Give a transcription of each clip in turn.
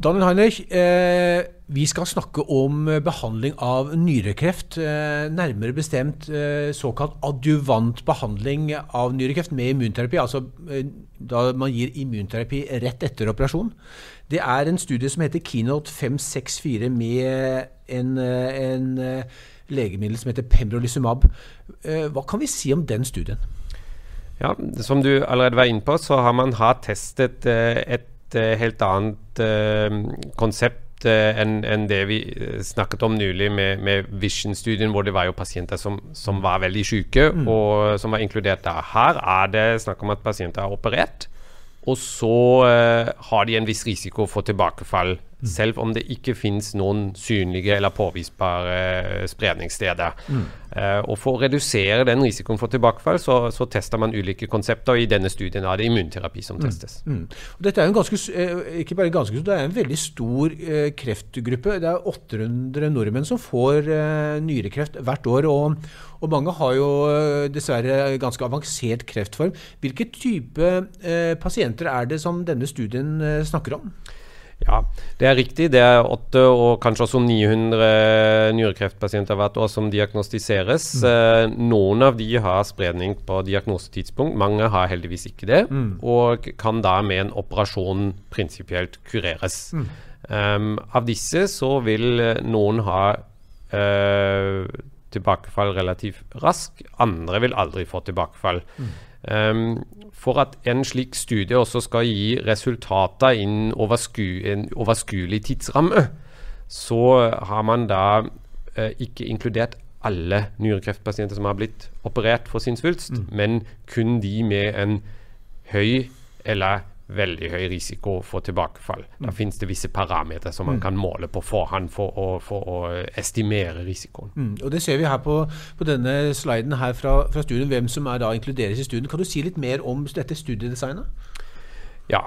Daniel Heinrich, eh, vi skal snakke om behandling av nyrekreft. Eh, nærmere bestemt eh, såkalt adjuvant behandling av nyrekreft med immunterapi. Altså eh, da man gir immunterapi rett etter operasjon. Det er en studie som heter Keynote 564 med en, eh, en eh, legemiddel som heter Pembrolizumab. hva kan vi si om den studien? Ja, Som du allerede var inne på, så har man har testet et helt annet eh, konsept eh, enn en det vi eh, snakket om nylig med, med Vision-studien, hvor det var jo pasienter som, som var veldig syke, mm. og som var inkludert der. Her er det snakk om at pasienter er operert, og så uh, har de en viss risiko for tilbakefall selv om det ikke finnes noen synlige eller påvisbare eh, spredningssteder. Mm. Uh, og For å redusere den risikoen for tilbakefall, så, så, tester man ulike konsepter. og I denne studien er det immunterapi som mm. testes. Mm. Dette er en ganske, eh, ikke bare ganske, det er en veldig stor uh, kreftgruppe. Det er 800 nordmenn som får uh, nyrekreft hvert år. og, og mange har jo dessverre ganske avansert kreftform. Hvilke type pasienter er det som denne studien snakker om? Ja, det er riktig. Det er 8 og kanskje også 900 nyrekreftpasienter hvert år som diagnostiseres. Mm. Eh, noen av de har spredning på diagnosetidspunkt, mange har heldigvis ikke det. Mm. Og kan da med en operasjon prinsipielt kureres. Mm. Um, av disse så vil noen ha uh, tilbakefall relativt raskt, andre vil aldri få tilbakefall. Um, for at en slik studie også skal gi resultater innen oversku, en overskuelig tidsramme, så har man da eh, ikke inkludert alle nyrekreftpasienter som har blitt operert for sin svulst, mm. men kun de med en høy eller veldig høy risiko for tilbakefall. Mm. Da finnes det visse parametere som man mm. kan måle på forhånd for å, for å estimere risikoen. Mm. Og Det ser vi her på, på denne sliden her fra, fra, studien, hvem som er da inkluderes i studien. Kan du si litt mer om dette studiedesignet? Ja,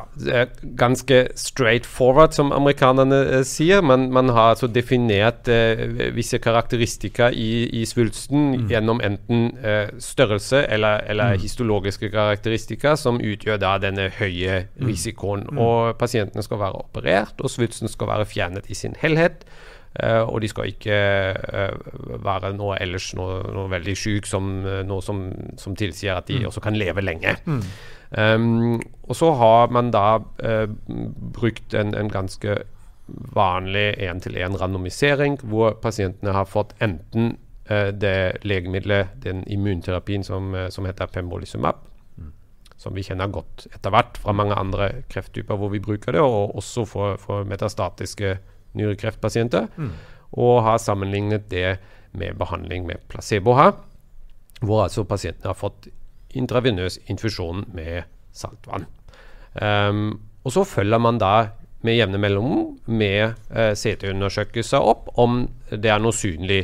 ganske straightforward, som amerikanerne uh, sier. Man, man, har altså definert eh, visse karakteristika i, i, svulsten mm. gjennom enten eh, størrelse eller, eller mm. histologiske karakteristika som utgjør da denne høye mm. risikoen. Mm. Og pasientene skal være operert, og svulsten skal være fjernet i sin helhet. Uh, og de skal ikke uh, være noe ellers noe, noe veldig syk, som, noe som, som, tilsier at de mm. også kan leve lenge. Mm. Um, og så har man da uh, brukt en, en, ganske vanlig én-til-én randomisering, hvor pasientene har fått enten uh, det legemiddelet, den immunterapien som, uh, som heter pembrolizumab, mm. som vi kjenner godt etter hvert fra mange andre krefttyper hvor vi bruker det, og også for, for metastatiske nyrekreftpasienter, mm. og har sammenlignet det med behandling med placebo her, hvor altså pasientene har fått intravenøs infusjon med saltvann. Um, og så følger man da med jevne mellomrom med uh, eh, CT-undersøkelser opp om det er noe synlig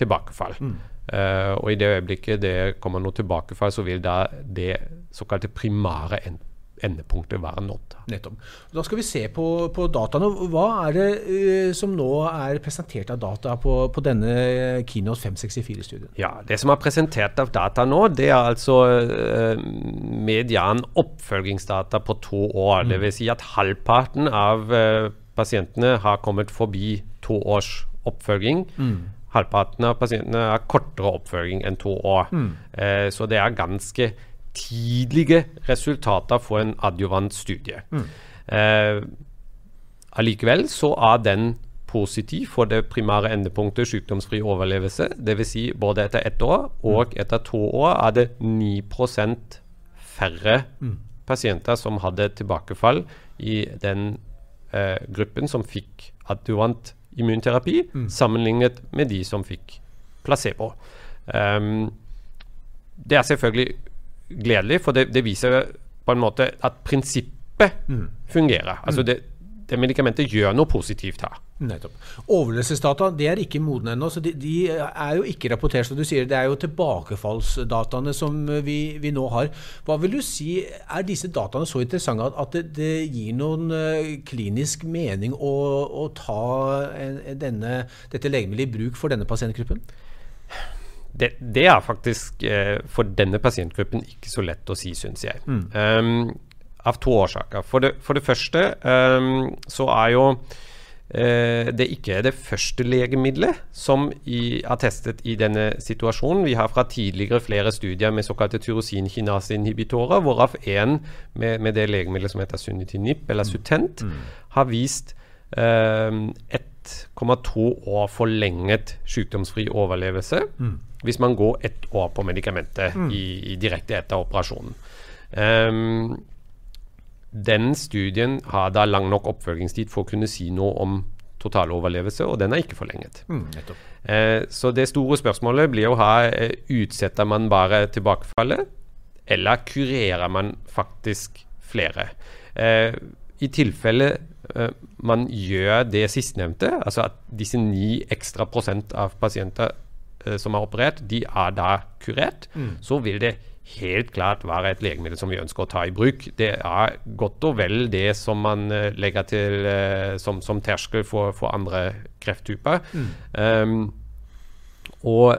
tilbakefall. Mm. Uh, og i det øyeblikket det kommer noe tilbakefall, så vil da det såkalte primære ende endepunktet være nådd. Nettopp. Da skal vi se på, på dataene. Hva er det uh, som nå er presentert av data på, på denne Keynote 564-studien? Ja, Det som er presentert av data nå, det er altså uh, median oppfølgingsdata på to år. Mm. Dvs. Si at halvparten av uh, pasientene har kommet forbi to års oppfølging. Mm. Halvparten av pasientene har kortere oppfølging enn to år. Mm. så det er ganske tidlige resultater for en adjuvant studie. Mm. Eh, allikevel så er den positiv for det primære endepunktet sykdomsfri overlevelse. Dvs. Si både etter ett år og mm. etter to år er det 9% færre mm. pasienter som hadde tilbakefall i den eh, gruppen som fikk adjuvant immunterapi, mm. sammenlignet med de som fikk placebo. Um, det er selvfølgelig gledelig, for det, det, viser på en måte at prinsippet mm. fungerer. Altså mm. det, det medikamentet gjør noe positivt her. Nettopp. Overlevelsesdata det er ikke modne ennå, så de, de, er jo ikke rapportert. som du sier, Det er jo tilbakefallsdataene som vi, vi, nå har. Hva vil du si, Er disse dataene så interessante at det, det gir noen uh, klinisk mening å, å ta en, denne, dette legemiddelet i bruk for denne pasientgruppen? Det, det, er faktisk eh, for denne pasientgruppen ikke så lett å si, syns jeg. Mm. Um, av to årsaker. For det, for det første um, så er jo uh, det ikke det første legemiddelet som i, er testet i denne situasjonen. Vi har fra tidligere flere studier med såkalte tyrosinkinaseinhibitorer, hvorav én med, med, det legemiddelet som heter Sunitinib, eller mm. Sutent, mm. har vist um, 1,2 år forlenget sykdomsfri overlevelse mm. hvis man går ett år på medikamentet mm. i, i direkte etter operasjonen. Um, den studien har da lang nok oppfølgingstid for å kunne si noe om totaloverlevelse, og den er ikke forlenget. Mm, uh, så det store spørsmålet blir jo her eh, utsetter man bare tilbakefallet, eller kurerer man faktisk flere? Eh, I tilfelle uh, man gjør det sistnevnte, altså at disse ni ekstra prosent av pasienter uh, som er operert, de er da kurert, mm. så vil det helt klart være et legemiddel som vi ønsker å ta i bruk. Det er godt og vel det som man uh, legger til uh, som, som, terskel for, for andre krefttyper. Mm. Um, og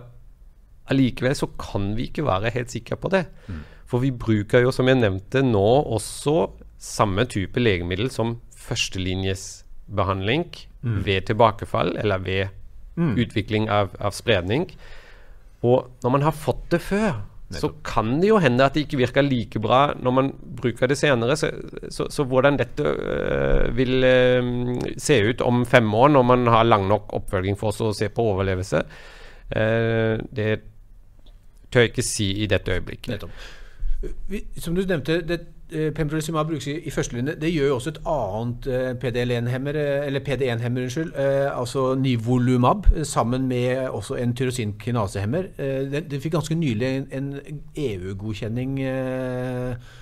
allikevel så kan vi ikke være helt sikre på det. Mm. For vi bruker jo, som jeg nevnte, nå også samme type legemiddel som førstelinjesbehandling mm. ved tilbakefall eller ved mm. utvikling av, av spredning. Og når man har fått det før, så kan det jo hende at det ikke virker like bra når man bruker det senere. Så, så, så hvordan dette øh, vil øh, se ut om fem år, når man har lang nok oppfølging for oss å se på overlevelse, øh, det tør jeg ikke si i dette øyeblikket. Nettopp. Som du nevnte, det pembrolizumab brukes i, førstelinje. Det gjør jo også et annet eh, PD1-hemmer, eh, eller PD1-hemmer, unnskyld, altså nivolumab, sammen med også en tyrosinkinasehemmer. Det, fikk ganske nylig en, en EU-godkjenning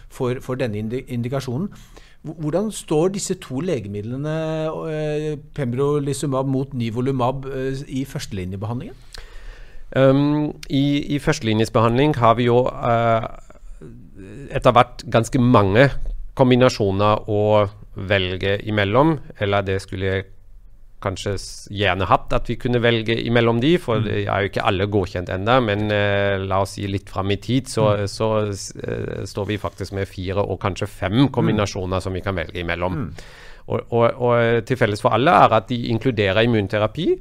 for, for, denne indikasjonen. Hvordan står disse to legemidlene, pembrolizumab mot nivolumab, i førstelinjebehandlingen? Um, I i førstelinjesbehandling har vi jo uh, etter hvert ganske mange kombinasjoner å velge imellom. Eller det skulle jeg kanskje gjerne hatt at vi kunne velge imellom de, for mm. det er jo ikke alle godkjent ennå. Men uh, la oss si litt fram i tid, så, mm. så uh, står vi faktisk med fire og kanskje fem mm. kombinasjoner mm. som vi kan velge imellom. Mm. Og, og, og til felles for alle er at de inkluderer immunterapi.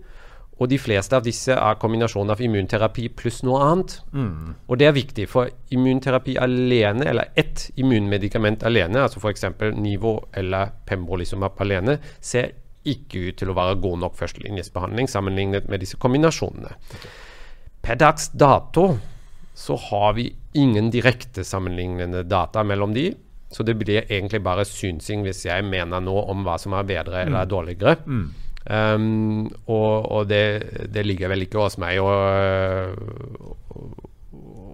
Og de fleste av disse er kombinasjonen av immunterapi pluss noe annet. Mm. Og det er viktig, for immunterapi alene, eller ett immunmedikament alene, altså f.eks. Nivo eller Pembrolizumab alene, ser ikke ut til å være god nok førstelinjesbehandling sammenlignet med disse kombinasjonene. Per dags dato så har vi ingen direkte sammenlignende data mellom de. Så det blir egentlig bare synsing hvis jeg mener noe om hva som er bedre eller mm. dårligere. Mm. Um, og, og det, det, ligger vel ikke hos meg å,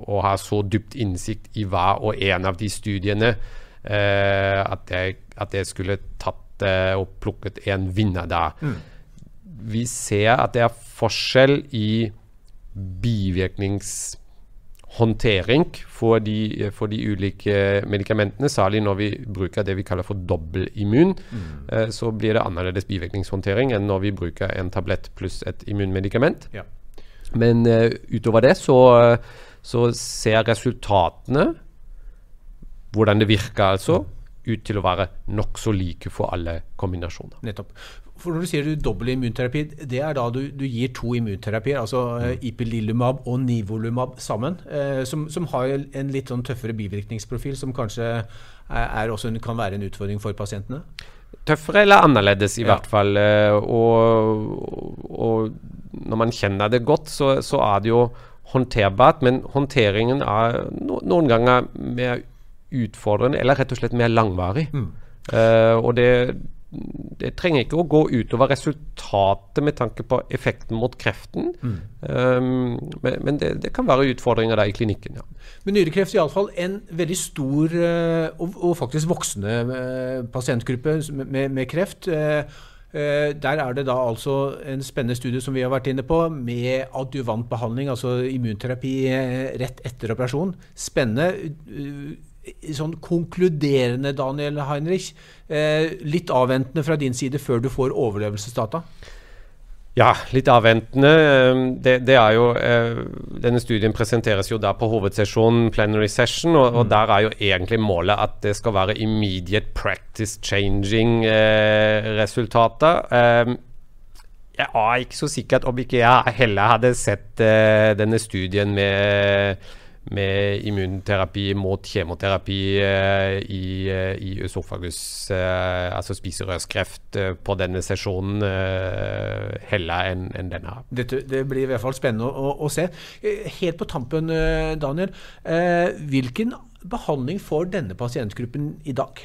å, ha så dypt innsikt i hva og en av de studiene uh, at, jeg, at, jeg, skulle tatt uh, og plukket en vinner da. Mm. Vi ser at det er forskjell i bivirknings håndtering for de, for de, ulike medikamentene, særlig når vi bruker det vi kaller for dobbeltimmun, mm. eh, så blir det annerledes bivirkningshåndtering enn når vi bruker en tablett pluss et immunmedikament. Ja. Men eh, utover det så, så, ser resultatene, hvordan det virker altså, ut til å være nokså like for alle kombinasjoner. Nettopp. For Når du sier du dobbel immunterapi, det er da du, du gir to immunterapier, altså mm. Eh, ipilimumab og nivolumab sammen, eh, som, som, har en litt sånn tøffere bivirkningsprofil, som kanskje er, er også, kan være en utfordring for pasientene? Tøffere eller annerledes, i ja. hvert fall. Eh, og, og, når man kjenner det godt, så, så, er det jo håndterbart, men håndteringen er no, noen ganger mer utfordrende, eller rett og slett mer langvarig. Mm. Uh, og det, det trenger ikke å gå utover resultatet med tanke på effekten mot kreften. Mm. Um, men, men det, det, kan være utfordringer der i klinikken. ja. Men nyrekreft er iallfall en veldig stor uh, og, og, faktisk voksende pasientgruppe med, med kreft. Der er det da altså en spennende studie som vi har vært inne på, med adjuvant behandling, altså immunterapi rett etter operasjon. Spennende sånn konkluderende, Daniel Heinrich, eh, litt avventende fra din side før du får overlevelsesdata? Ja, litt avventende. Det, det, er jo eh, Denne studien presenteres jo der på hovedsesjonen, plenary session, og, og, mm. der er jo egentlig målet at det skal være immediate practice changing eh, resultater. Eh, jeg er ikke så sikkert om ikke jeg heller hadde sett denne studien med med immunterapi mot kjemoterapi eh, i, eh, i øsofagus, eh, altså spiserørskreft, på denne sesjonen heller enn en denne. Dette, det blir i hvert fall spennende å, å, se. Helt på tampen, Daniel. hvilken behandling får denne pasientgruppen i dag?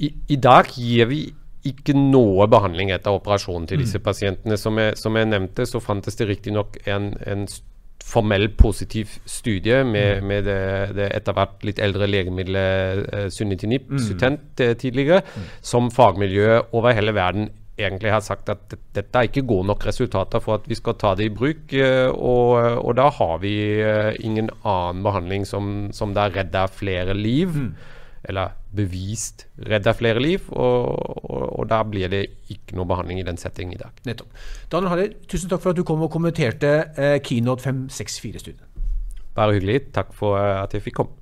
I, i dag gir vi ikke noe behandling etter operasjonen til disse mm. pasientene. Som jeg, som jeg, nevnte, så fantes det riktignok en, en formell positiv studie med, mm. med det, det, etter hvert litt eldre legemiddelet uh, Sunitinib, mm. Sutent, uh, tidligere, mm. som fagmiljøet over hele verden egentlig har sagt at dette er ikke gode nok resultater for at vi skal ta det i bruk. Uh, og, og, da har vi ingen annen behandling som, som da redder flere liv. Mm eller bevist redda flere liv. Og, og, og, da blir det ikke noe behandling i den settingen i dag. Nettopp. Daniel Harry, tusen takk for at du kom og kommenterte eh, Keynote 564-studien. Bare hyggelig. Takk for at jeg fikk komme.